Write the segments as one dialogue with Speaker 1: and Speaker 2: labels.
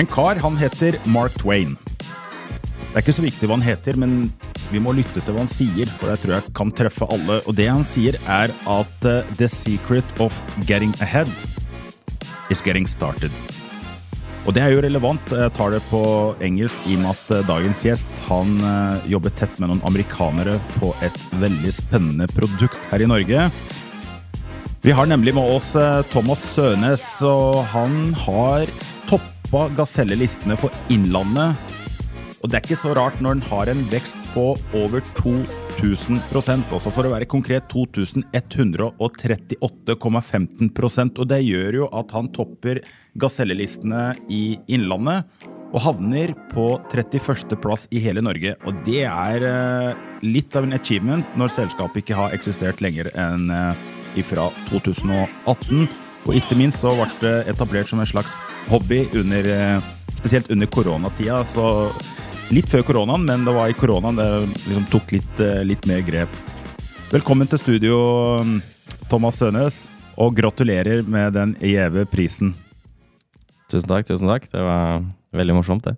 Speaker 1: En kar, han heter Mark Twain. Det er ikke så viktig hva han heter, men vi må lytte til hva han sier, for jeg tror jeg kan treffe alle. Og det han sier, er at uh, the secret of getting ahead is getting started. Og det er jo relevant. Jeg tar det på engelsk i og med at uh, dagens gjest han uh, jobber tett med noen amerikanere på et veldig spennende produkt her i Norge. Vi har nemlig med oss Thomas Sønes, og han har toppa gasellelistene for Innlandet. Og det er ikke så rart når den har en vekst på over 2000 også for å være konkret 2138,15% Og det gjør jo at han topper gasellelistene i Innlandet. Og havner på 31. plass i hele Norge. Og det er eh, litt av en achievement når selskapet ikke har eksistert lenger enn eh, ifra 2018. Og ikke minst så ble det etablert som en slags hobby under, eh, spesielt under koronatida. Så litt før koronaen, men det var i koronaen det liksom tok litt, eh, litt mer grep. Velkommen til studio, Thomas Sønes, og gratulerer med den gjeve prisen.
Speaker 2: Tusen takk. tusen takk. Det var veldig morsomt, det.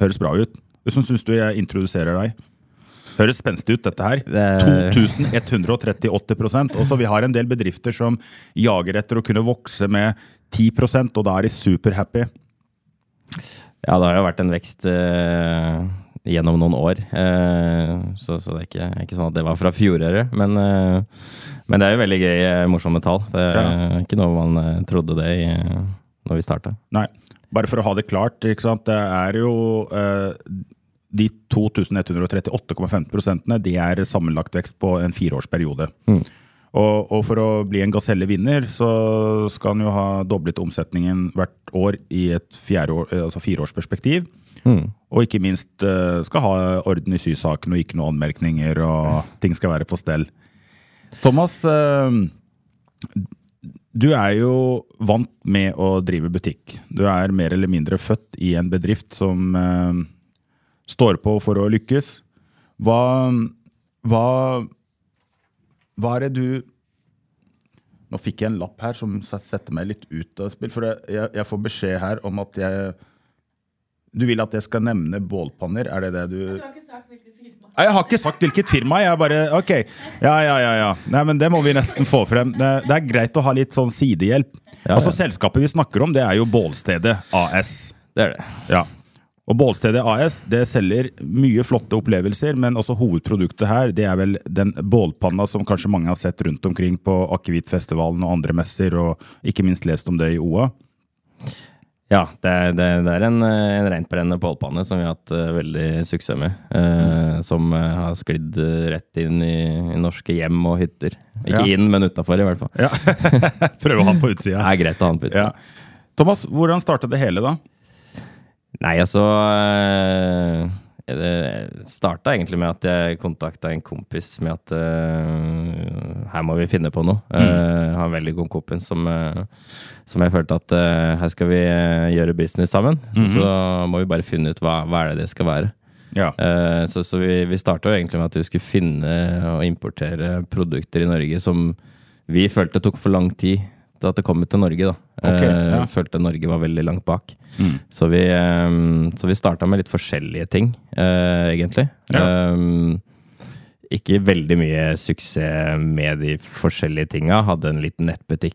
Speaker 1: Høres bra ut. Hvordan syns du jeg introduserer deg? Høres spenstig ut, dette her.
Speaker 2: Det-
Speaker 1: 2138% Også vi har en del bedrifter som jager etter å kunne vokse med 10% og da er de superhappy.
Speaker 2: Ja, det har jo vært en vekst uh, gjennom noen år. Uh, så, så det er ikke, ikke sånn at det var fra fjoråret. Men, uh, men det er jo veldig gøy, morsomme tall. Det er
Speaker 1: Ja.
Speaker 2: ikke noe man trodde det i, når vi starta.
Speaker 1: Nei, bare for å ha det klart, det er jo De 2138,15% de er sammenlagt vekst på en fireårsperiode.
Speaker 2: Mm.
Speaker 1: Og, og for å bli en Gaselle-vinner, så skal han jo ha doblet omsetningen hvert år i et eh, altså fireårsperspektiv.
Speaker 2: Mm.
Speaker 1: Og ikke minst eh, skal ha orden i sysaken og ikke noen anmerkninger, og ting skal være på stell. Thomas, eh, du er jo vant med å drive butikk. Du er mer eller mindre født i en bedrift som eh, står på for å lykkes. Hva, hva, hva er det du Nå fikk jeg en lapp her som setter meg litt ut av spill. For jeg, jeg, får beskjed her om at jeg Du vil at jeg skal nevne bålpanner? Er det det du Nei, Jeg har ikke sagt hvilket firma. Jeg bare Ok. Ja, ja, ja. ja. Nei, men Det må vi nesten få frem. Det, det er greit å ha litt sånn sidehjelp.
Speaker 2: Ja,
Speaker 1: altså. Selskapet vi snakker om, det er jo Bålstedet AS.
Speaker 2: Det er det.
Speaker 1: Ja. Og Bålstedet AS det selger mye flotte opplevelser, men også hovedproduktet her det er vel den bålpanna som kanskje mange har sett rundt omkring på Akevittfestivalen og andre messer, og ikke minst lest om det i OA.
Speaker 2: Ja, det er, det, er en, en rentbrennende bålpanne som vi har hatt uh, veldig suksess med. Uh, som uh, har sklidd rett inn i, i norske hjem og hytter. Ikke
Speaker 1: Ja.
Speaker 2: inn, men utafor, i hvert fall.
Speaker 1: Ja. Prøve å ha den på utsida.
Speaker 2: Det er greit å ha den på utsida.
Speaker 1: Ja. Thomas, hvordan starta det hele, da?
Speaker 2: Nei, altså eh, Det starta egentlig med at jeg kontakta en kompis med at uh, her må vi finne på noe. Eh, Jeg har en veldig god kompis som, uh, som jeg følte at eh, her skal vi eh, gjøre business sammen. Så må vi bare finne ut hva, hva er det det skal være.
Speaker 1: Ja.
Speaker 2: Eh, så så vi, vi starta egentlig med at vi skulle finne og importere produkter i Norge som vi følte tok for lang tid til at det kom til Norge. da.
Speaker 1: Ok,
Speaker 2: Eh,
Speaker 1: ja.
Speaker 2: Følte Norge var veldig langt bak.
Speaker 1: Mm.
Speaker 2: Så vi, eh, så vi starta med litt forskjellige ting, eh, egentlig.
Speaker 1: Ja.
Speaker 2: Um, ikke veldig mye suksess med de forskjellige tinga. Hadde en liten nettbutikk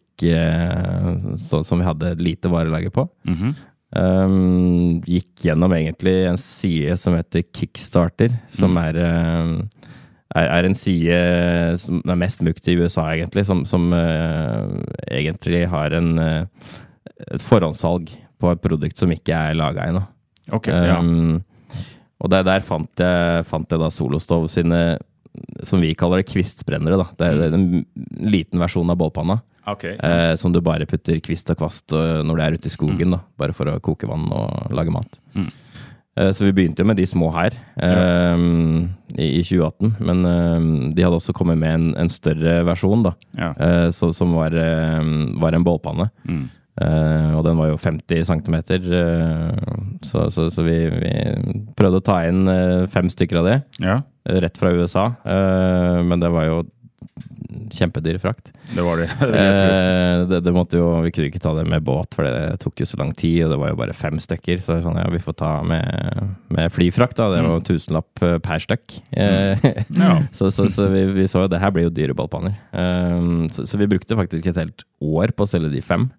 Speaker 2: så, som vi hadde lite varelager på.
Speaker 1: Mhm.
Speaker 2: Um, gikk gjennom egentlig en side som heter Kickstarter, som er, um, er, er en side som er mest brukt i USA, egentlig, som, som uh, egentlig har en, uh, et forhåndssalg på et produkt som ikke er laga ennå.
Speaker 1: Ok, ja.
Speaker 2: Um, og der, der fant, jeg, fant jeg da Solostov sine som vi kaller det, kvistbrennere. da. Det er, er en liten versjon av bålpanna.
Speaker 1: Ok.
Speaker 2: Eh, som du bare putter kvist og kvast eh, når du er ute i skogen, da, bare for å koke vann og lage mat. Eh, så vi begynte jo med de små her eh, i, i 2018, men eh, de hadde også kommet med en, en større versjon, da,
Speaker 1: Ja.
Speaker 2: eh, så, som var, eh, var en bålpanne. Eh, og den var jo 50 cm, så, så, så vi, vi prøvde å ta inn eh, fem stykker av det
Speaker 1: Ja,
Speaker 2: eh, rett fra USA, eh, men det var jo kjempedyr frakt.
Speaker 1: det var det.
Speaker 2: Eh, det, det måtte jo, Vi kunne ikke ta det med båt, for det tok jo så lang tid, og det var jo bare fem stykker. Så sånn, ja, vi får ta med, med flyfrakt, da. Det var jo tusenlapp eh, per stykk. Eh,
Speaker 1: Ja.
Speaker 2: så så, så vi, vi så jo det her blir jo dyre ballpanner. Eh, så, så vi brukte faktisk et helt år på å selge de fem.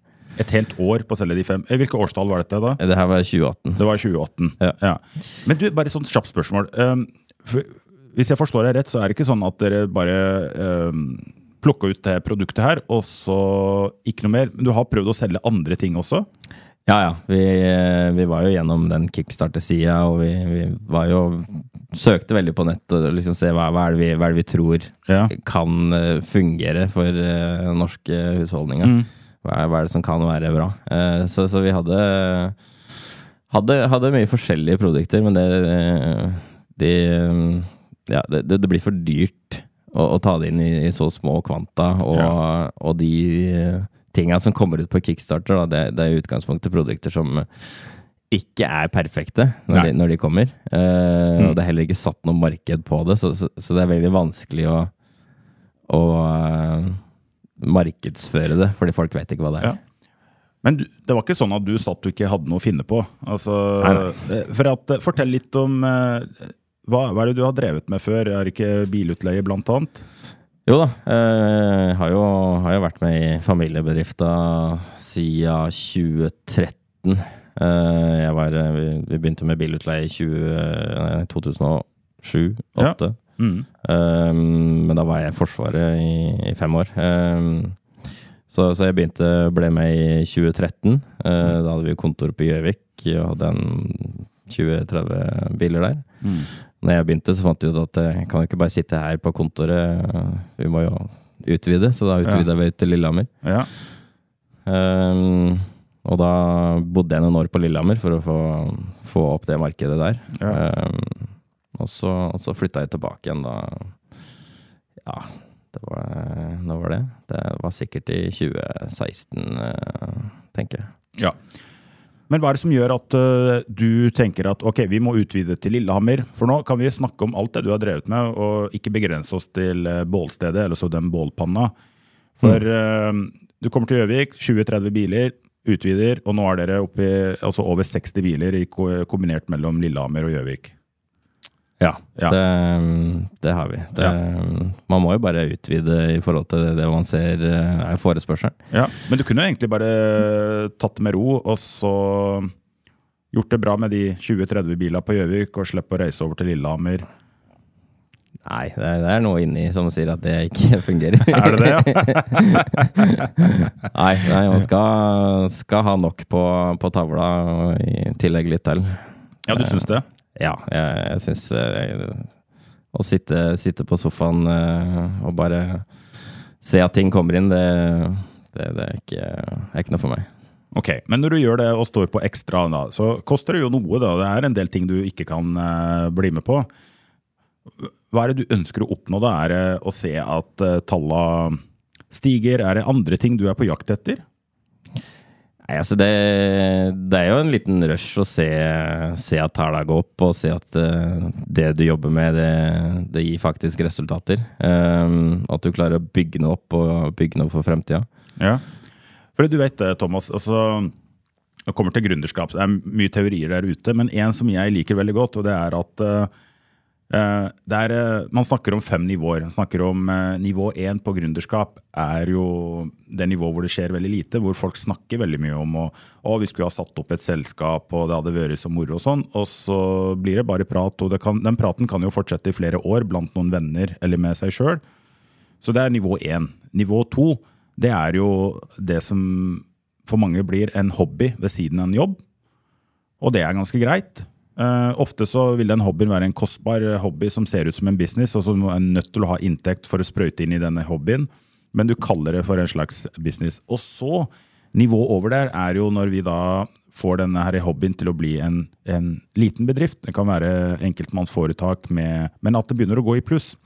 Speaker 1: Et helt år på å selge de fem. Eh, Hvilke årstall var dette, da?
Speaker 2: Det her var 2018.
Speaker 1: Det var 2018.
Speaker 2: Ja.
Speaker 1: Men du, bare et sånt kjapt spørsmål. Um, for, hvis jeg forstår deg rett, så er det ikke sånn at dere bare eh, plukka ut det produktet her, og så ikke noe mer. Men du har prøvd å selge andre ting også?
Speaker 2: Ja, ja. Vi, eh, vi var jo gjennom den kickstarter-sida, og vi, vi var jo Søkte veldig på nett og liksom se hva, hva, er det vi, hva er det vi tror
Speaker 1: Ja.
Speaker 2: kan eh, fungere for uh, norske husholdninger. Hva, er, hva er det som kan være bra? Uh, så, så vi hadde, hadde hadde mye forskjellige produkter, men det de, ja, det, det blir for dyrt å, å ta det inn i, i så små kvanta. Og, og de eh, tinga som kommer ut på Kickstarter, da, det, det er i utgangspunktet produkter som ikke er perfekte når, de, når de kommer. Eh, Og det er heller ikke satt noe marked på det, så, så, så det er veldig vanskelig å, å uh, markedsføre det, fordi folk vet ikke hva det er.
Speaker 1: Ja. Men du, det var ikke sånn at du satt du ikke hadde noe å finne på? Altså,
Speaker 2: Nei, nei.
Speaker 1: For at, Fortell litt om eh, hva, hva er det du har drevet med før? Er det ikke bilutleie, blant annet?
Speaker 2: Jo da, Jeg har, jo, har jo vært med i familiebedrifta siden 2013. Eh, jeg var, eh, vi, begynte med bilutleie i 20, eh, 2007-2008.
Speaker 1: Mm.
Speaker 2: Eh, men da var jeg i Forsvaret i, i fem år. Eh, så, så jeg begynte, ble med i 2013. Eh, da hadde vi kontor på Gjøvik og hadde en 20-30 biler der. Når jeg begynte, så fant vi ut at jeg kan jo ikke bare sitte her på kontoret. Vi må jo utvide, så da utvida vi ut til Lillehammer.
Speaker 1: Ja.
Speaker 2: Um, og da bodde jeg noen år på Lillehammer for å få, få opp det markedet der.
Speaker 1: Ja.
Speaker 2: Um, og så, og så flytta jeg tilbake igjen da Ja, det var Når var det? Det var sikkert i 2016, eh, tenker jeg.
Speaker 1: Ja. Men hva er det som gjør at uh, du tenker at ok, vi må utvide til Lillehammer? For nå kan vi snakke om alt det du har drevet med, og ikke begrense oss til uh, bålstedet, eller så den bålpanna. For uh, du kommer til Gjøvik, 20-30 biler, utvider, og nå er dere oppe i altså over 60 biler i kombinert mellom Lillehammer og Gjøvik.
Speaker 2: Ja,
Speaker 1: Ja.
Speaker 2: Det, det har vi. Det, Man må jo bare utvide i forhold til det man ser eh, er forespørselen.
Speaker 1: Ja, Men du kunne jo egentlig bare tatt det med ro, og så gjort det bra med de 20-30 bilene på Gjøvik, og slippe å reise over til Lillehammer.
Speaker 2: Nei, det er, det er noe inni som sier at det ikke fungerer.
Speaker 1: Er det det, ja?
Speaker 2: nei, nei, man skal, skal ha nok på, på tavla, og i tillegg litt til.
Speaker 1: Ja, du syns det?
Speaker 2: Ja, jeg, jeg syns Å sitte, sitte på sofaen eh, og bare se at ting kommer inn, det, det, det er, ikke, er ikke noe for meg.
Speaker 1: Ok, Men når du gjør det og står på ekstra, da, så koster det jo noe. da. Det er en del ting du ikke kan uh, bli med på. Hva er det du ønsker å oppnå? da? Er det å se at uh, talla stiger? Er det andre ting du er på jakt etter?
Speaker 2: Nei, altså det, det er jo en liten rush å se, se at tallene går opp, og se at uh, det du jobber med, det, det gir faktisk resultater. Um, at du klarer å bygge noe opp og bygge noe for fremtida.
Speaker 1: Ja. For du vet det, Thomas. altså det kommer til gründerskap, Det er mye teorier der ute, men en som jeg liker veldig godt, og det er at eh, eh, det er, eh, Man snakker om fem nivåer. Man snakker om eh, Nivå én på gründerskap er jo det nivået hvor det skjer veldig lite, hvor folk snakker veldig mye om å, å vi skulle ha satt opp et selskap, og det hadde vært så moro og sånn, og så blir det bare prat. og kan, Den praten kan jo fortsette i flere år blant noen venner eller med seg sjøl. Så det er nivå én. Nivå to det er jo det som for mange blir en hobby ved siden av en jobb. Og det er ganske greit. Eh, ofte så vil den hobbyen være en kostbar hobby som ser ut som en business, og som er nødt til å ha inntekt for å sprøyte inn i denne hobbyen, men du kaller det for en slags business. Og så, nivået over der, er jo når vi da får denne her hobbyen til å bli en, en liten bedrift. Det kan være enkeltmannsforetak, men at det begynner å gå i pluss.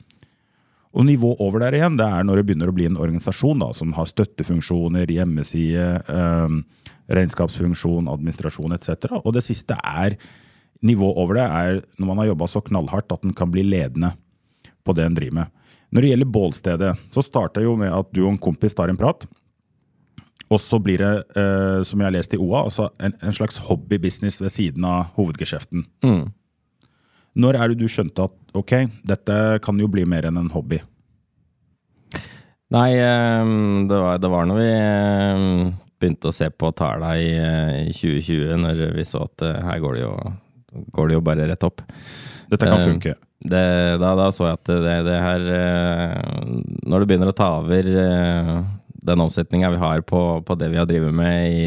Speaker 1: Og nivået over der igjen, det er når det begynner å bli en organisasjon da, som har støttefunksjoner, hjemmeside, eh, regnskapsfunksjon, administrasjon etc. Og det siste er nivå over det er når man har jobba så knallhardt at en kan bli ledende på det en driver med. Når det gjelder bålstedet, så starta jo med at du og en kompis tar en prat. Og så blir det, eh, som jeg har lest i OA, altså en, en slags hobbybusiness ved siden av hovedgeskjeften.
Speaker 2: Mm.
Speaker 1: Når er det du skjønte at ok, dette kan jo bli mer enn en hobby?
Speaker 2: Nei, eh, det var, det var når vi eh, begynte å se på tallene i, eh, 2020, når vi så at eh, her går det, jo, går det jo bare rett opp.
Speaker 1: Dette kan
Speaker 2: Eh,
Speaker 1: funke.
Speaker 2: Det, da, da så jeg at det, det her eh, Når du begynner å ta over eh, den omsetninga vi har på, på det vi har drevet med i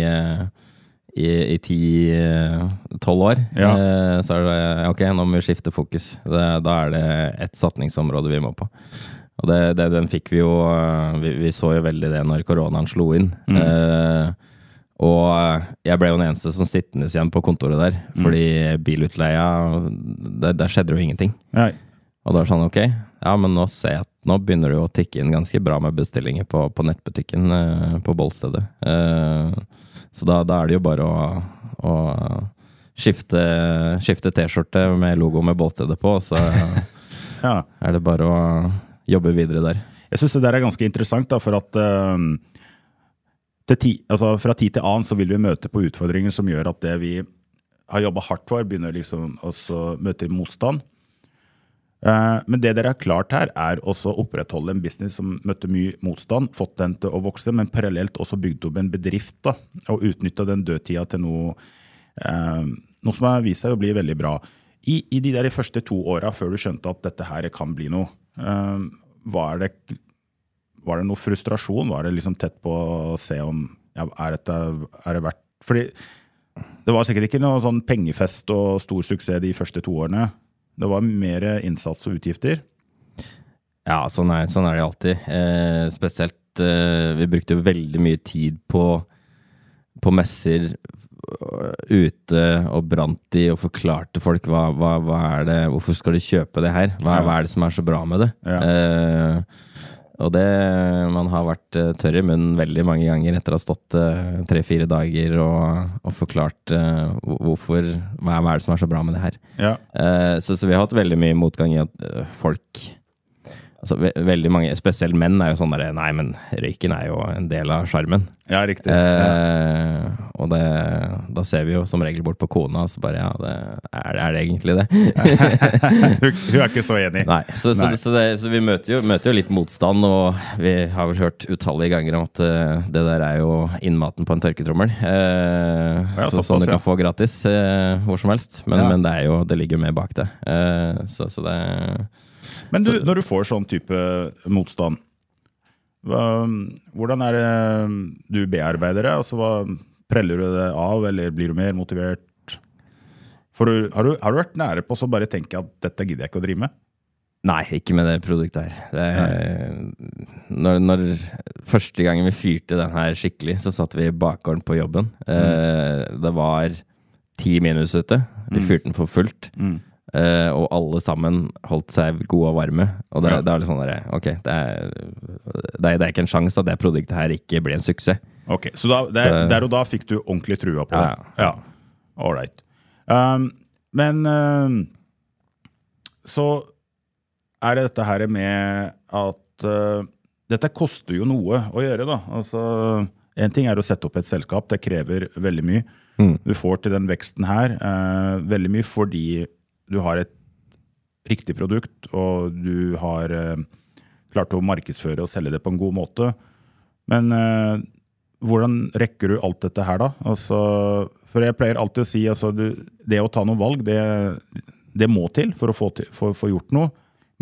Speaker 2: i, ti-tolv år,
Speaker 1: Ja.
Speaker 2: eh, så er det ok, nå må vi skifte fokus. Det, da er det ett satningsområde vi må på. Og det, det, den fikk vi jo vi, vi så jo veldig det når koronaen slo inn. Eh, og eh, jeg ble jo den eneste som sittende igjen på kontoret der, fordi bilutleia der, der skjedde jo ingenting.
Speaker 1: Nei.
Speaker 2: Og da er det sånn, ok, ja, men nå ser jeg at nå begynner det jo å tikke inn ganske bra med bestillinger på, på nettbutikken eh, på Bollstedet. Eh, så da, da er det jo bare å, å skifte, skifte T-skjorte med logo med Bollstedet på, og så
Speaker 1: Ja.
Speaker 2: er det bare å jobbe videre der.
Speaker 1: Jeg syns det der er ganske interessant, da, for at eh, ti, altså fra tid til annen så vil vi møte på utfordringer som gjør at det vi har jobba hardt for, begynner liksom også møte motstand. Eh, Men det dere har klart her, er også å opprettholde en business som møtte mye motstand, fått den til å vokse, men parallelt også bygd opp en bedrift da, og utnytta den dødtida til noe, eh, noe som har vist seg å bli veldig bra. I, i de der første to åra før du skjønte at dette her kan bli noe, eh, er det var det noe frustrasjon? Var det liksom tett på å se om ja, er, dette, er det verdt Fordi det var sikkert ikke noe sånn pengefest og stor suksess de første to årene. Det var mer innsats og utgifter.
Speaker 2: Ja, sånn er, sånn er det alltid. Eh, spesielt eh, Vi brukte veldig mye tid på, på messer øh, ute og brant i og forklarte folk hva, hva, hva er det, hvorfor skal du kjøpe det her? Hva, hva er det som er så bra med det?
Speaker 1: Ja.
Speaker 2: Eh, og det Man har vært eh, tørr i munnen veldig mange ganger etter å ha stått eh, tre-fire dager og, og forklart eh, hvorfor hva, hva er det som er så bra med det her.
Speaker 1: Ja.
Speaker 2: Så, så vi har hatt veldig mye motgang i at folk Altså ve veldig mange, spesielt menn, er jo sånn derre Nei, men røyken er jo en del av sjarmen.
Speaker 1: ja, riktig.
Speaker 2: Eh, og det, da ser vi jo som regel bort på kona, og så bare Ja, det, er, er det egentlig det?
Speaker 1: Hun, er ikke så enig.
Speaker 2: Nei. Så, så,
Speaker 1: Nei.
Speaker 2: så, det, så vi møter jo, møter jo litt motstand, og vi har vel hørt utallige ganger om at uh, det der er jo innmaten på en tørketrommel. Eh,
Speaker 1: Ja,
Speaker 2: så, som du
Speaker 1: ja.
Speaker 2: kan få gratis eh, hvor som helst. Men,
Speaker 1: Ja.
Speaker 2: men det jo, det ligger jo mer bak det. Eh, så, så det
Speaker 1: Men du, når du får sånn type motstand, hva, hvordan er det du bearbeider det? Altså, hva, preller du det av, eller blir du mer motivert? For du, har, du, har du vært nære på å bare tenke at dette gidder jeg ikke å drive med?
Speaker 2: Nei, ikke med det produktet her. Det, når, når Første gangen vi fyrte den her skikkelig, så satt vi i bakgården på jobben. Eh, det var ti minus ute. Vi fyrte den for fullt. Eh, og alle sammen holdt seg gode og varme. Og det,
Speaker 1: Ja.
Speaker 2: det er litt sånn der, ok, det er, det, er, det ikke en sjanse at det produktet her ikke blir en suksess.
Speaker 1: Ok, Så da, der,
Speaker 2: Så-
Speaker 1: der og da fikk du ordentlig trua på det?
Speaker 2: Ja,
Speaker 1: ja. Right. Um, men um, så er det dette her med at uh, dette koster jo noe å gjøre, da. Altså, en ting er å sette opp et selskap, det krever veldig mye.
Speaker 2: Mm.
Speaker 1: Du får til den veksten her uh, veldig mye fordi du har et riktig produkt, og du har uh, klart å markedsføre og selge det på en god måte. Men uh, hvordan rekker du alt dette her, da? Altså, for jeg pleier alltid å si altså, det å ta noen valg, det, det må til for å få, til, for, få gjort noe.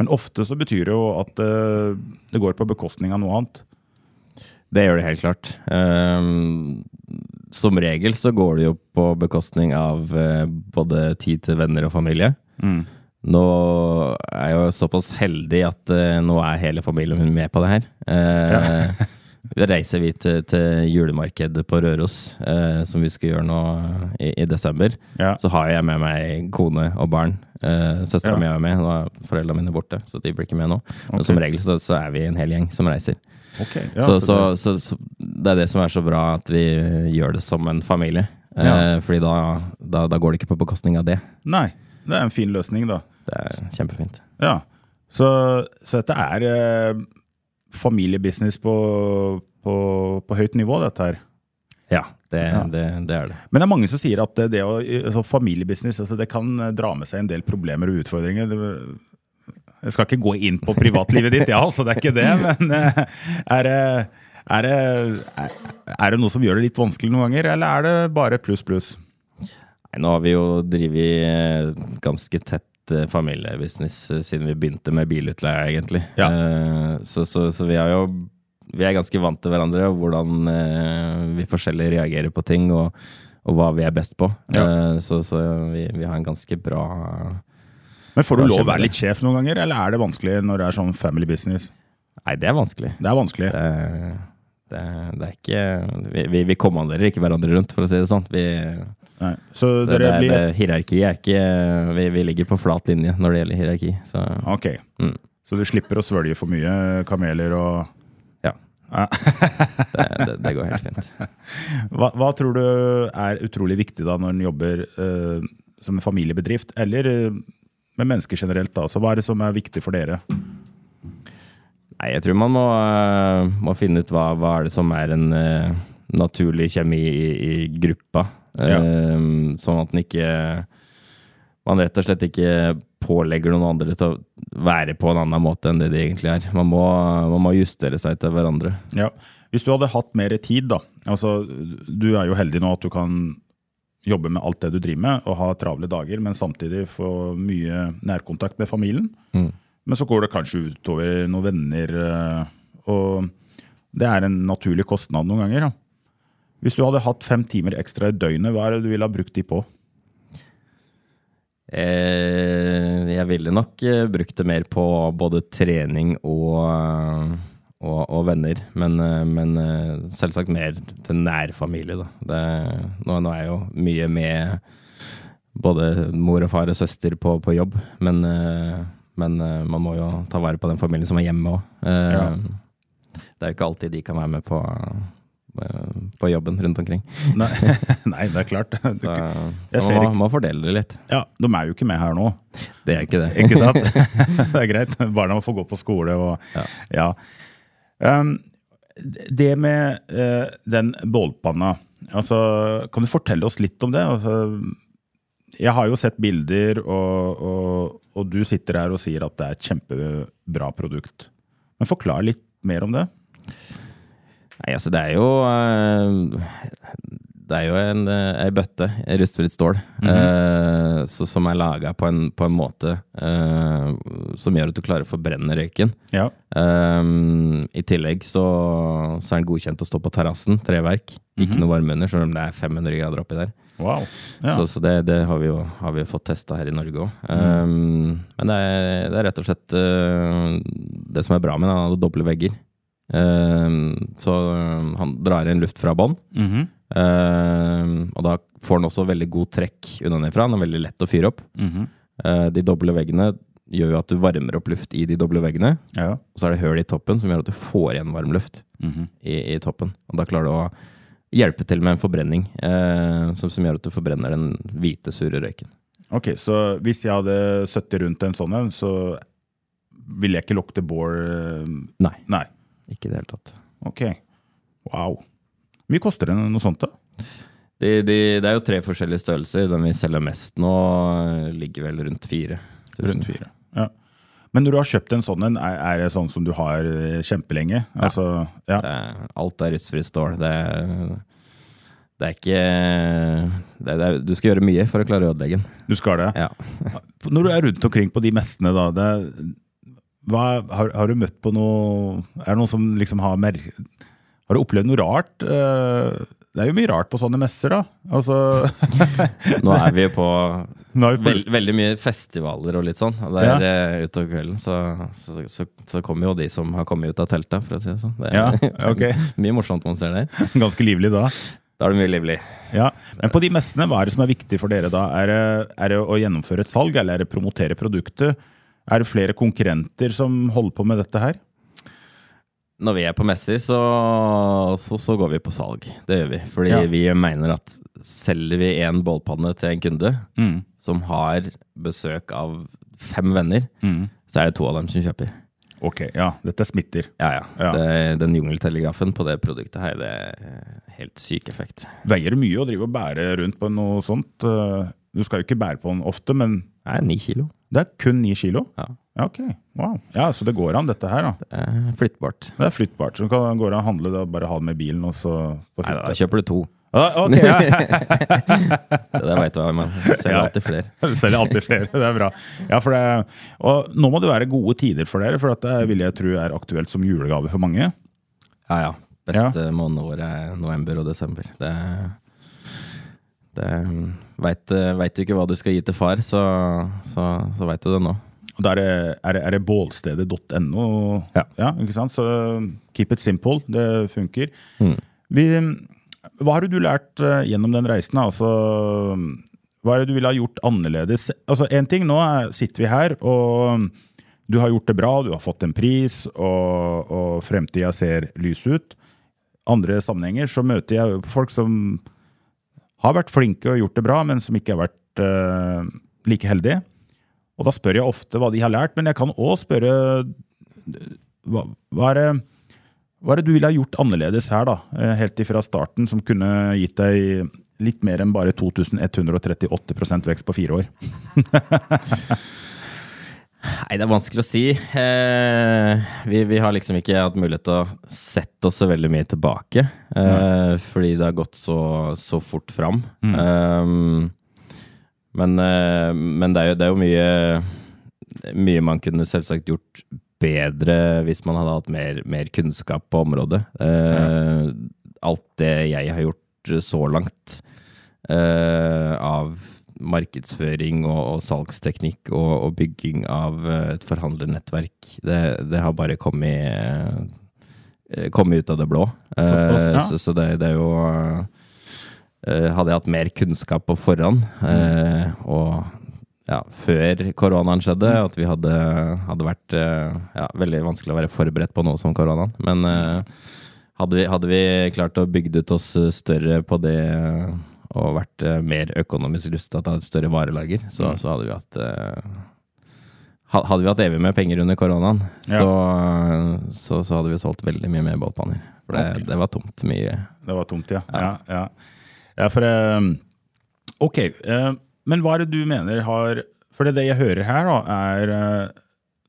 Speaker 1: Men ofte så betyr det jo at eh, det går på bekostning av noe annet.
Speaker 2: Det gjør det helt klart. Ehm, som regel så går det jo på bekostning av eh, både tid til venner og familie. Nå er jeg jo såpass heldig at eh, nå er hele familien min med på det her. Eh, reiser vi til, til julemarkedet på Røros, eh, som vi skal gjøre nå i, i desember.
Speaker 1: Ja.
Speaker 2: Så har jeg med meg kone og barn. Eh, Søstera
Speaker 1: Ja.
Speaker 2: mi er med, nå er foreldrene mine borte, så de blir ikke med nå. Men som regel så, så er vi en hel gjeng som reiser.
Speaker 1: Ok, ja,
Speaker 2: så,
Speaker 1: så
Speaker 2: så,
Speaker 1: det-
Speaker 2: så, det er det som er så bra, at vi gjør det som en familie. Eh, fordi da, da, da går det ikke på bekostning av det.
Speaker 1: Nei, det er en fin løsning, da.
Speaker 2: Det er kjempefint.
Speaker 1: Ja. Så, så dette er eh, familiebusiness på, på, på høyt nivå, dette her.
Speaker 2: Ja, det,
Speaker 1: Ja.
Speaker 2: det, det er det.
Speaker 1: Men det er mange som sier at det, det å, altså familiebusiness altså det kan eh, dra med seg en del problemer og utfordringer. Jeg skal ikke gå inn på privatlivet ditt, ja, altså det er ikke det. Men eh, er det, er, det, er, det noe som gjør det litt vanskelig noen ganger, eller er det bare pluss, pluss?
Speaker 2: Nei, nå har vi jo drevet eh, ganske tett eh, familiebusiness siden vi begynte med bilutleie, egentlig.
Speaker 1: Ja.
Speaker 2: Så, så, så vi har jo vi er ganske vant til hverandre, og hvordan eh, vi forskjellig reagerer på ting, og, og hva vi er best på.
Speaker 1: Ja.
Speaker 2: Eh, Så, så vi, vi har en ganske bra
Speaker 1: Men får du lov å være litt sjef noen ganger, eller er det vanskelig når det er sånn family business?
Speaker 2: Nei, det er vanskelig.
Speaker 1: Det er vanskelig.
Speaker 2: Det, det, det er ikke Vi, vi, vi kommanderer ikke hverandre rundt, for å si det sånn. Vi, det, det,
Speaker 1: blir
Speaker 2: det, hierarkiet er ikke vi, vi ligger på flat linje når det gjelder hierarki. Så
Speaker 1: Ok.
Speaker 2: Mm.
Speaker 1: Så du slipper å svølge for mye kameler og
Speaker 2: ja. Det, det går helt fint.
Speaker 1: hva, hva tror du er utrolig viktig da når en jobber uh, som en familiebedrift, eller eh, med mennesker generelt? da? Så hva er det som er viktig for dere?
Speaker 2: Nei, jeg tror man må, øh, må finne ut hva, hva er det som er en uh, naturlig kjemi i, i gruppa.
Speaker 1: Ja.
Speaker 2: Uh, sånn at den ikke Man rett og slett ikke pålegger noen andre til å være på en annen måte enn det de egentlig er. Man må, man må justere seg til hverandre.
Speaker 1: Ja. Hvis du hadde hatt mer tid, da. Altså, du er jo heldig nå at du kan jobbe med alt det du driver med, og ha travle dager, men samtidig få mye nærkontakt med familien.
Speaker 2: Mm.
Speaker 1: Men så går det kanskje utover noen venner, eh, og det er en naturlig kostnad noen ganger. Ja. Hvis du hadde hatt fem timer ekstra i døgnet, hva er det du ville ha brukt de på?
Speaker 2: Eh, jeg ville nok eh, brukt det mer på både trening og, og, og venner. Men, eh, men eh, selvsagt mer til nær familie, da. Det, nå, nå er jeg jo mye med både mor og far og søster på, på jobb, men, eh, men man må jo ta vare på den familien som er hjemme òg.
Speaker 1: Ja.
Speaker 2: Det er jo ikke alltid de kan være med på, på jobben rundt omkring.
Speaker 1: Nei, nei det er klart.
Speaker 2: Så,
Speaker 1: Jeg
Speaker 2: så man
Speaker 1: ikke-
Speaker 2: må fordele det litt.
Speaker 1: Ja, De er jo ikke med her nå.
Speaker 2: Det er ikke det.
Speaker 1: Ikke sant? det er greit. Barna må få gå på skole og Ja. Um, det med eh, den bålpanna, altså, kan du fortelle oss litt om det? Altså, jeg har jo sett bilder, og, og, og du sitter her og sier at det er et kjempebra produkt. Men forklar litt mer om det.
Speaker 2: Nei, altså det er jo eh, Det er jo en, en bøtte, rustfritt stål, eh, så, som er laga på, en- på en måte eh, som gjør at du klarer å forbrenne røyken.
Speaker 1: Ja.
Speaker 2: Eh, I tillegg så, så er den godkjent å stå på terrassen, treverk. Ikke noe varme under, selv om det er 500 grader oppi der.
Speaker 1: Wow. Ja.
Speaker 2: Så, så det, det har vi jo har vi fått testa her i Norge òg. men det er, det er rett og slett uh, Det som er bra med den, hadde doble vegger. Eh, så eh, han drar inn luft fra bånn.
Speaker 1: Mhm.
Speaker 2: Eh, og da får den også veldig god trekk unnafra. Den er veldig lett å fyre opp.
Speaker 1: Mm
Speaker 2: -hmm. uh, de doble veggene gjør jo at du varmer opp luft i de doble veggene.
Speaker 1: ja.
Speaker 2: Og så er det høl i toppen som gjør at du får igjen varm luft
Speaker 1: Mhm.
Speaker 2: i, i toppen. Og da klarer du å hjelpe til med en forbrenning, uh, som, som gjør at du forbrenner den hvite, sure røyken.
Speaker 1: Ok, så hvis jeg hadde sittet rundt en sånn en, så ville jeg ikke lukte bål eh,
Speaker 2: Nei,
Speaker 1: Nei.
Speaker 2: ikke i det hele tatt.
Speaker 1: Ok. Wow. Mye koster det noe sånt, da?
Speaker 2: De, de, det er jo tre forskjellige størrelser. Den vi selger mest nå, ligger vel rundt fire.
Speaker 1: Rundt fire. Ja. Men når du har kjøpt en sånn en, er, det sånn som du har kjempelenge? kjempelenge? Altså, ja.
Speaker 2: Det er, alt er rustfritt stål. Det er, det er ikke det er, Du skal gjøre mye for å klare å ødelegge den.
Speaker 1: Du skal det?
Speaker 2: Ja.
Speaker 1: Når du er rundt omkring på de messene, da det, hva, har, har du møtt på noe Er det noen som liksom har mer Har du opplevd noe rart? eh, det er jo mye rart på sånne messer, da. Altså
Speaker 2: Nå er vi på
Speaker 1: er vi på
Speaker 2: veld, veldig mye festivaler og litt sånn. Der eh, utover kvelden så, så, så, så kommer jo de som har kommet ut av teltet, for å si det sånn. Det er
Speaker 1: Ja, okay.
Speaker 2: mye morsomt man ser der.
Speaker 1: Ganske livlig da.
Speaker 2: Da er det mye livlig.
Speaker 1: Ja, Men på de messene, hva er det som er viktig for dere da? Er det, er det å gjennomføre et salg, eller er det promotere produktet? Er det flere konkurrenter som holder på med dette her?
Speaker 2: Når vi er på messer, så, så, så går vi på salg. Det gjør vi. Fordi
Speaker 1: Ja.
Speaker 2: vi mener at selger vi en bålpanne til en kunde
Speaker 1: Mm.
Speaker 2: som har besøk av fem venner,
Speaker 1: Mm.
Speaker 2: så er det to av dem som kjøper.
Speaker 1: Ok, ja, dette smitter.
Speaker 2: Ja, ja.
Speaker 1: Ja.
Speaker 2: Det, den jungeltelegrafen på det produktet her, det er helt syk effekt.
Speaker 1: Veier det mye å drive og bære rundt på noe sånt? Du skal jo ikke bære på den ofte, men
Speaker 2: Det er ni kilo.
Speaker 1: det er kun ni kilo?
Speaker 2: Ja.
Speaker 1: Ja, ok. Wow. Ja, Så det går an, dette her, da.
Speaker 2: Det er flyttbart.
Speaker 1: Det er flyttbart. Så kan går an å handle det og bare ha det med bilen, og så
Speaker 2: Nei, da kjøper du to.
Speaker 1: Ah, ok, ja.
Speaker 2: Det der veit du hva man selger
Speaker 1: Ja.
Speaker 2: alltid flere.
Speaker 1: Selger alltid flere, det er bra. Ja, for det, og nå må det være gode tider for dere, for det vil jeg tro er aktuelt som julegave for mange.
Speaker 2: Ja, ja. Beste månedåret er november og desember. Det, det Veit du ikke hva du skal gi til far, så, så, så veit du det nå.
Speaker 1: Og der er, det- det bålstedet.no.
Speaker 2: Ja.
Speaker 1: ikke sant? Så keep it simple. Det funker.
Speaker 2: Mm.
Speaker 1: Vi, hva har du lært eh, gjennom den reisen? Altså, hva er det du ville ha gjort annerledes? Altså, en ting, Nå er, sitter vi her, og du har gjort det bra, du har fått en pris, og, og fremtida ser lys ut. Andre sammenhenger så møter jeg folk som har vært flinke og gjort det bra, men som ikke har vært uh, like heldige. Og da spør jeg ofte hva de har lært, men jeg kan òg spørre hva, hva, er det, hva er det du ville ha gjort annerledes her, da? eh, Helt ifra starten, som kunne gitt deg litt mer enn bare 2138% vekst på fire år?
Speaker 2: Nei, det er vanskelig å si. Eh, vi, vi har liksom ikke hatt mulighet til å sette oss så veldig mye tilbake. Eh, fordi det har gått så, så fort fram. Eh, men eh, men det, er jo, det er jo mye, mye man kunne selvsagt gjort bedre hvis man hadde hatt mer, mer kunnskap på området. Eh, Alt det jeg har gjort så langt eh, av markedsføring og, og salgsteknikk og, og bygging av eh, et forhandlernettverk, det, det har bare kommet, eh, kommet ut av det blå. Eh,
Speaker 1: Såpass, ja.
Speaker 2: Så, så det, det er jo Hadde jeg hatt mer kunnskap på forhånd, eh, og ja, før koronaen skjedde, at vi hadde, hadde vært ja, veldig vanskelig å være forberedt på noe som koronaen. Men hadde, vi, hadde vi klart å bygge ut oss større på det og vært eh, mer økonomisk rusta til å ha et større varelager, så, så hadde vi hatt eh, hadde vi hatt evig med penger under koronaen,
Speaker 1: Ja.
Speaker 2: så, så, så hadde vi solgt veldig mye mer båtpanner. For det,
Speaker 1: okay.
Speaker 2: det var tomt mye.
Speaker 1: Det var tomt, ja. Ja, ja. ja for eh, Ok, men hva er det du mener har For det, det jeg hører her, da, er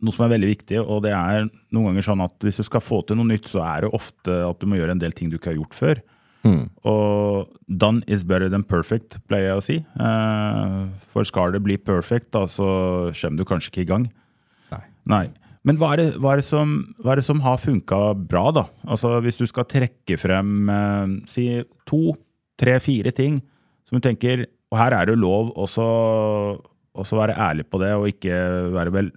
Speaker 1: noe som er veldig viktig, og det er noen ganger sånn at hvis du skal få til noe nytt, så er det ofte at du må gjøre en del ting du ikke har gjort før.
Speaker 2: Mm.
Speaker 1: Og done is better than perfect, pleier jeg å si. Eh, for skal det bli perfect, da, så kommer du kanskje ikke i gang.
Speaker 2: Nei.
Speaker 1: Nei. Men hva er det, hva er det, som, hva er det som har funka bra, da? Altså Hvis du skal trekke frem eh, si to, tre, fire ting som du tenker Og her er det lov også også være ærlig på det, og ikke være vel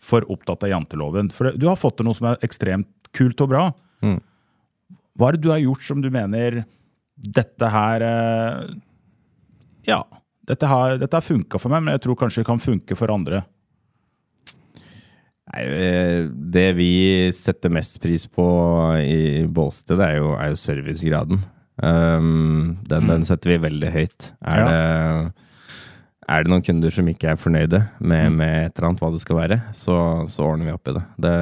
Speaker 1: for opptatt av janteloven. For det, du har fått til noe som er ekstremt kult og bra.
Speaker 2: Mm.
Speaker 1: Hva er det du har gjort som du mener dette her eh, Ja, dette har, dette har funka for meg, men jeg tror kanskje det kan funke for andre.
Speaker 2: Nei, eh, det vi setter mest pris på i Bålsted, er jo, er jo servicegraden. Um, den, den setter vi veldig høyt. Er,
Speaker 1: Ja.
Speaker 2: det, er det noen kunder som ikke er fornøyde med, med et eller annet hva det skal være, så, så ordner vi opp i det. det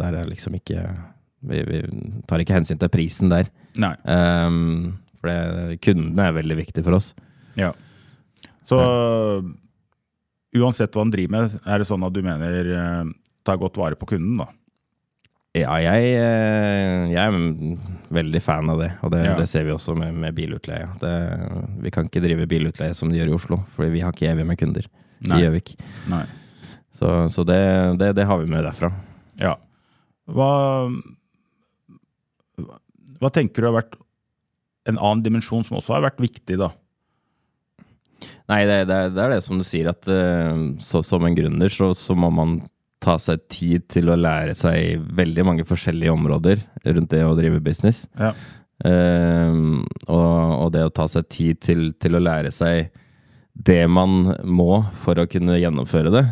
Speaker 2: der er liksom ikke vi, vi tar ikke hensyn til prisen der.
Speaker 1: Nei.
Speaker 2: Um, for det, kundene er veldig viktig for oss.
Speaker 1: Ja. Så uansett hva han driver med, er det sånn at du mener uh, ta godt vare på kunden, da?
Speaker 2: Ja, jeg, eh, jeg er veldig fan av det, og det,
Speaker 1: Ja.
Speaker 2: det ser vi også med, med bilutleie. Det, vi kan ikke drive bilutleie som de gjør i Oslo, for vi har ikke evig med kunder
Speaker 1: Nei.
Speaker 2: i Gjøvik. Så, så det, det, det har vi med derfra.
Speaker 1: Ja. Hva Hva tenker du har vært en annen dimensjon som også har vært viktig, da.
Speaker 2: Nei, det, det, det er det som du sier, at eh, så, som en gründer så, så må man ta seg tid til å lære seg veldig mange forskjellige områder rundt det å drive business.
Speaker 1: Ja.
Speaker 2: Eh, og, og det å ta seg tid til, til å lære seg det man må for å kunne gjennomføre det,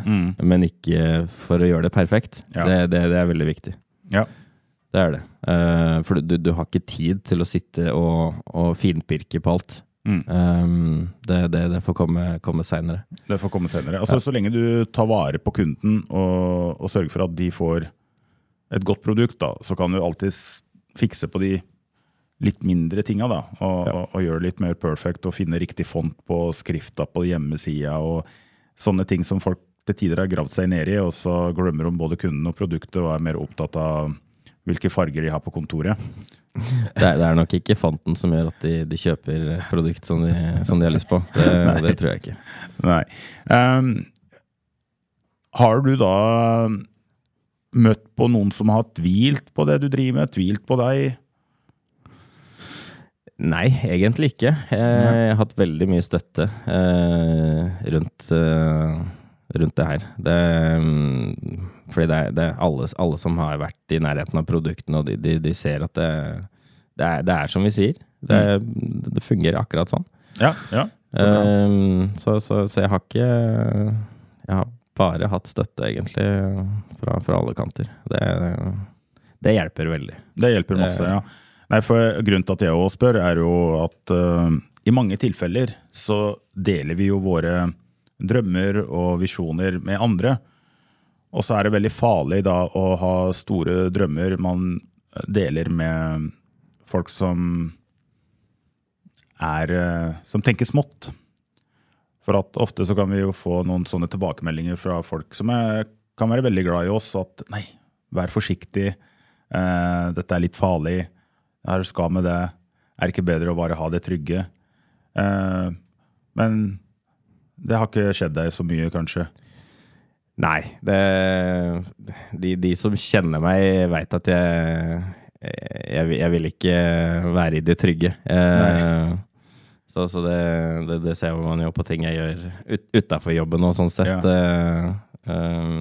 Speaker 2: men ikke for å gjøre det perfekt.
Speaker 1: Ja.
Speaker 2: Det, det, det er veldig viktig.
Speaker 1: Ja.
Speaker 2: Det er det. Uh, for du, du har ikke tid til å sitte og, og finpirke på alt.
Speaker 1: Mm.
Speaker 2: Um, det, det, det får komme, komme seinere.
Speaker 1: Det får komme senere. Altså, Så lenge du tar vare på kunden og, og sørger for at de får et godt produkt, da, så kan du alltids fikse på de litt mindre tinga. da, og, og, og gjøre det litt mer perfect og finne riktig font på skrifta på hjemmesida og sånne ting som folk til tider har gravd seg ned i, og så glemmer de både kunden og produktet og er mer opptatt av hvilke farger de har på kontoret.
Speaker 2: Det er, det er nok ikke fonten som gjør at de, de kjøper produkt som de, som de har lyst på. Det, det tror jeg ikke.
Speaker 1: Nei. Um, har du da møtt på noen som har tvilt på det du driver med, tvilt på deg?
Speaker 2: Nei, egentlig ikke. Jeg har hatt veldig mye støtte eh, rundt, eh, rundt det her. Det, mm, fordi det det alle, alle som har vært i nærheten av produktene, de, de, de ser at det, det, er, det er som vi sier. Det, det fungerer akkurat sånn.
Speaker 1: Ja, ja. Så.
Speaker 2: Eh, så, så, så jeg har ikke Jeg har bare hatt støtte, egentlig, fra, fra alle kanter. Det, det hjelper veldig.
Speaker 1: Det hjelper masse, ja. Nei, for Grunnen til at jeg også spør, er jo at uh, i mange tilfeller så deler vi jo våre drømmer og visjoner med andre. Og så er det veldig farlig da å ha store drømmer man deler med folk som er eh, Som tenker smått. For at ofte så kan vi jo få noen sånne tilbakemeldinger fra folk som er, kan være veldig glad i oss. At nei, vær forsiktig. Eh, dette er litt farlig. Er det skal med det? Er det ikke bedre å bare ha det trygge? Eh, men det har ikke skjedd deg så mye, kanskje?
Speaker 2: Nei, det, de, de som kjenner meg, veit at jeg, jeg jeg vil ikke være i det trygge. Eh, så så det, det, det ser man jo på ting jeg gjør ut, utafor jobben og sånn sett. Eh, eh,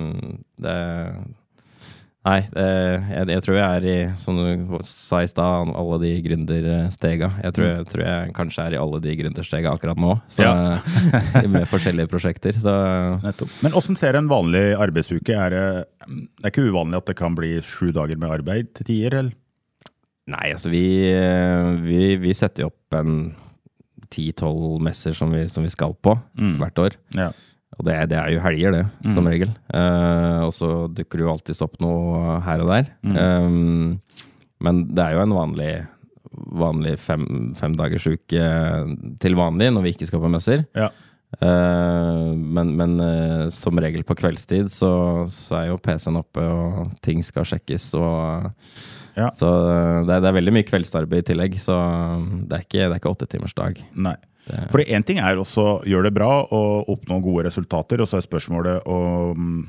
Speaker 2: det Nei, jeg, jeg tror jeg er i, som du sa i stad, alle de gründerstega. Jeg tror, jeg tror jeg kanskje er i alle de gründerstega akkurat nå, så, med forskjellige prosjekter. Så
Speaker 1: Nettopp. Men åssen ser en vanlig arbeidsuke? Er det, det er ikke uvanlig at det kan bli sju dager med arbeid til tider, eller?
Speaker 2: Nei, altså vi, vi, vi setter jo opp en ti-tolv messer som vi, som vi skal på hvert år.
Speaker 1: Ja.
Speaker 2: Og det, det er jo helger, det, som regel. Eh, og så dukker det jo alltids opp noe her og der. Eh, men det er jo en vanlig, vanlig fem, femdagersuke til vanlig når vi ikke skal på messer.
Speaker 1: Ja.
Speaker 2: Eh, men men eh, som regel på kveldstid så, så er jo PC-en oppe, og ting skal sjekkes. og
Speaker 1: Ja.
Speaker 2: Så eh, det er, det er veldig mye kveldsarbeid i tillegg, så det er ikke, det er ikke åttetimersdag.
Speaker 1: Nei. For én ting er også gjøre det bra og oppnå gode resultater, og så er spørsmålet om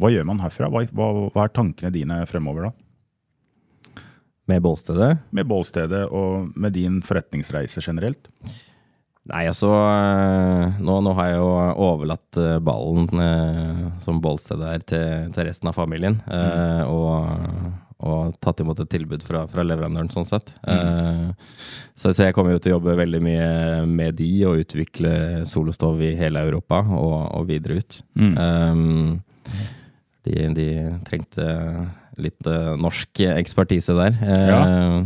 Speaker 1: hva gjør man herfra? Hva, hva, hva er tankene dine fremover, da?
Speaker 2: Med bålstedet?
Speaker 1: Med bålstedet og med din forretningsreise generelt?
Speaker 2: Nei, altså eh, nå, nå har jeg jo overlatt eh, ballen eh, som bålstedet er, til, til resten av familien. Mm. og, og tatt imot et tilbud fra, fra leverandøren, sånn sett. Eh, så, så jeg kommer jo til å jobbe veldig mye med de og utvikle solostov i hele Europa og, og videre ut. Eh, de, de trengte litt uh, norsk ekspertise der. Eh,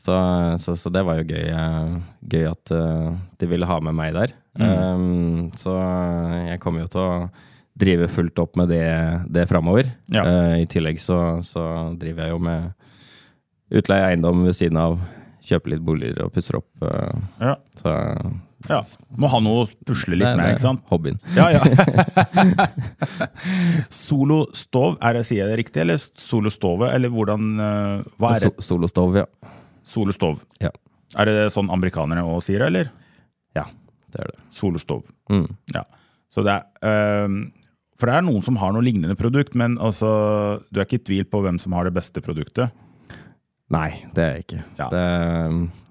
Speaker 2: så, så, så det var jo gøy, gøy at de ville ha med meg der. Um, så jeg kommer jo til å drive fullt opp med det, det framover.
Speaker 1: Ja.
Speaker 2: Uh, I tillegg så, så driver jeg jo med utleie eiendom ved siden av. Kjøper litt boliger og pusser opp. Uh,
Speaker 1: Ja.
Speaker 2: så
Speaker 1: ja. Må ha noe å pusle litt
Speaker 2: det,
Speaker 1: med, ikke sant?
Speaker 2: hobbyen.
Speaker 1: Ja, ja. Solostov, er det, sier jeg det riktig? Eller solostove? Eller hvordan eh, Hva er det?
Speaker 2: So, solostov, ja.
Speaker 1: Solostov.
Speaker 2: ja.
Speaker 1: Er det sånn amerikanerne òg sier det, eller?
Speaker 2: Ja, det er det.
Speaker 1: Solostov.
Speaker 2: Mm.
Speaker 1: Ja. Så det er ehm, For det er noen som har noe lignende produkt, men altså, du er ikke i tvil på hvem som har det beste produktet?
Speaker 2: Nei, det er jeg ikke.
Speaker 1: Ja.
Speaker 2: Det,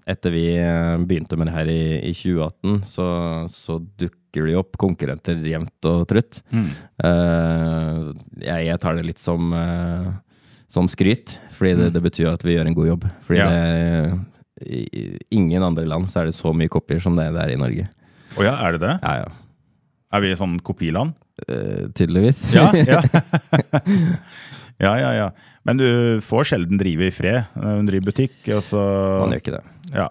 Speaker 2: etter vi eh, begynte med det her i, i 2018, så, så dukker det jo opp konkurrenter jevnt og trutt. Eh, jeg, jeg tar det litt som, uh, som skryt, fordi det, det betyr at vi gjør en god jobb. Fordi
Speaker 1: Ja.
Speaker 2: det, i, i ingen andre land så er det så mye kopier som det er i Norge.
Speaker 1: Å ja, er det det?
Speaker 2: Ja, ja.
Speaker 1: Er vi sånn kopiland?
Speaker 2: Eh, tydeligvis.
Speaker 1: Ja, ja. ja, ja, ja. Men du får sjelden drive i fred. Hun driver butikk, og så
Speaker 2: Man gjør ikke det.
Speaker 1: Ja.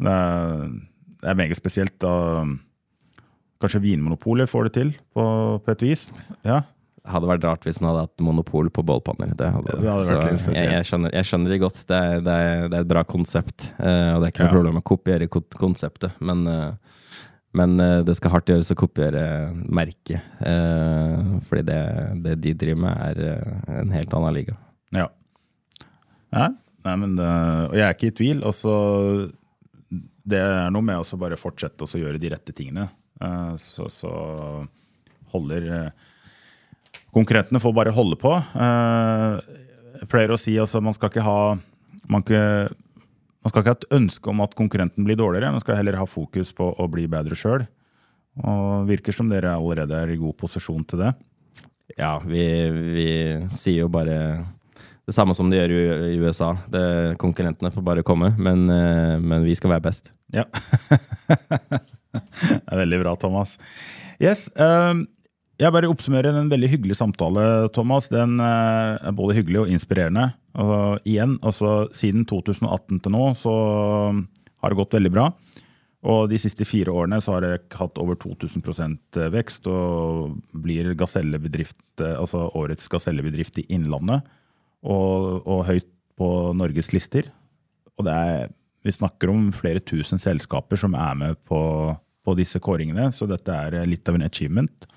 Speaker 1: Det er, det er meget spesielt. Da. Kanskje Vinmonopolet får det til, på, på et vis. Ja.
Speaker 2: Det hadde vært rart hvis den hadde hatt monopol på bålpanner. Det hadde,
Speaker 1: Det hadde vært litt spesielt.
Speaker 2: jeg, jeg, skjønner, jeg skjønner det godt. Det er, det er, det er et bra konsept. eh, og det er ikke noe
Speaker 1: Ja.
Speaker 2: problem å kopiere konseptet, men, eh, men eh, det skal hardt gjøres å kopiere merket. eh, fordi det, det de driver med, er eh, en helt annen liga.
Speaker 1: ja. Nei, nei men det, Og jeg er ikke i tvil. Også, det er noe med å bare fortsette å gjøre de rette tingene. Eh, Så, så holder eh, Konkurrentene får bare holde på. Eh, Jeg pleier å si altså man skal ikke ha man, ikke, man skal ikke ha et ønske om at konkurrenten blir dårligere, man skal heller ha fokus på å bli bedre sjøl. Og virker som dere allerede er i god posisjon til det.
Speaker 2: Ja, vi, vi sier jo bare det samme som de gjør i i USA. Det, konkurrentene får bare komme, men, eh, men vi skal være best.
Speaker 1: Ja. det er veldig bra, Thomas. Yes, um, jeg bare oppsummerer en veldig hyggelig samtale, Thomas. Den eh, er både hyggelig og inspirerende. Og igjen, altså siden 2018 til nå, så har det gått veldig bra. Og de siste fire årene så har jeg hatt over 2000% vekst og blir eh, altså årets gasellebedrift i Innlandet. Og, og høyt på Norges lister. Og det er, vi snakker om flere tusen selskaper som er med på, på disse kåringene, så dette er litt av en achievement.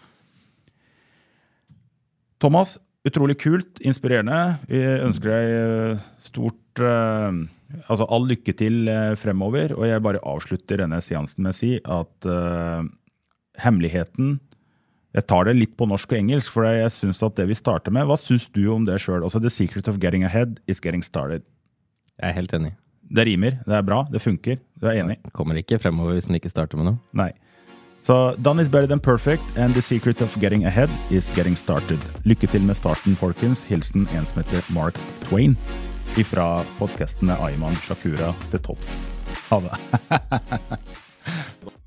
Speaker 1: Thomas, utrolig kult, inspirerende. Vi ønsker deg eh, stort eh, Altså all lykke til eh, fremover. Og jeg bare avslutter denne seansen med å si at uh, hemmeligheten Jeg tar det litt på norsk og engelsk, for jeg synes at det vi starter med Hva syns du om det sjøl? Altså, the secret of getting ahead is getting started.
Speaker 2: Jeg er helt enig.
Speaker 1: Det rimer, det er bra, det funker. Du er enig?
Speaker 2: Kommer ikke fremover hvis den ikke starter med noe.
Speaker 1: Nei. Så done is better than perfect, and the secret of getting ahead is getting started. Lykke til med starten, folkens. Hilsen en som heter Mark Twain. Ifra podkastene Ayman Shakura til topps. Ha det.